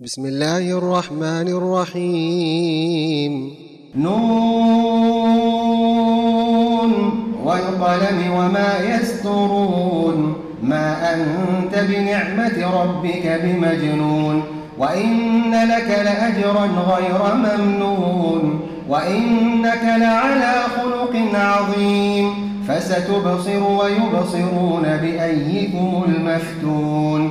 بسم الله الرحمن الرحيم. نون والقلم وما يسترون. ما أنت بنعمة ربك بمجنون. وإن لك لأجرا غير ممنون. وإنك لعلى خلق عظيم. فستبصر ويبصرون بأيكم المفتون.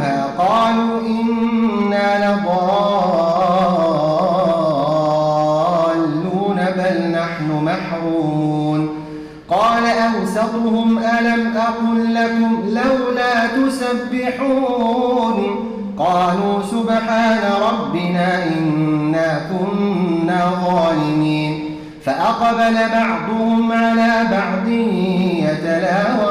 محرومون قال أوسطهم ألم أقل لكم لولا تسبحون؟ قالوا سبحان ربنا إنا كنا ظالمين. فأقبل بعضهم على بعض يتلاومون.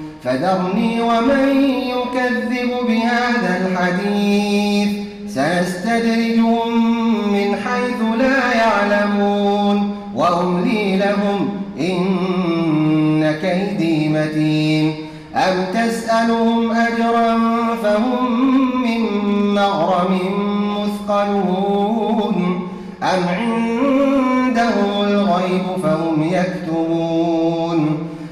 فذرني ومن يكذب بهذا الحديث. سنستدرجهم من حيث لا يعلمون. وأملي لهم إن كيدي متين. أم تسألهم أجرا فهم من مغرم مثقلون. أم عندهم الغيب فهم يكتبون.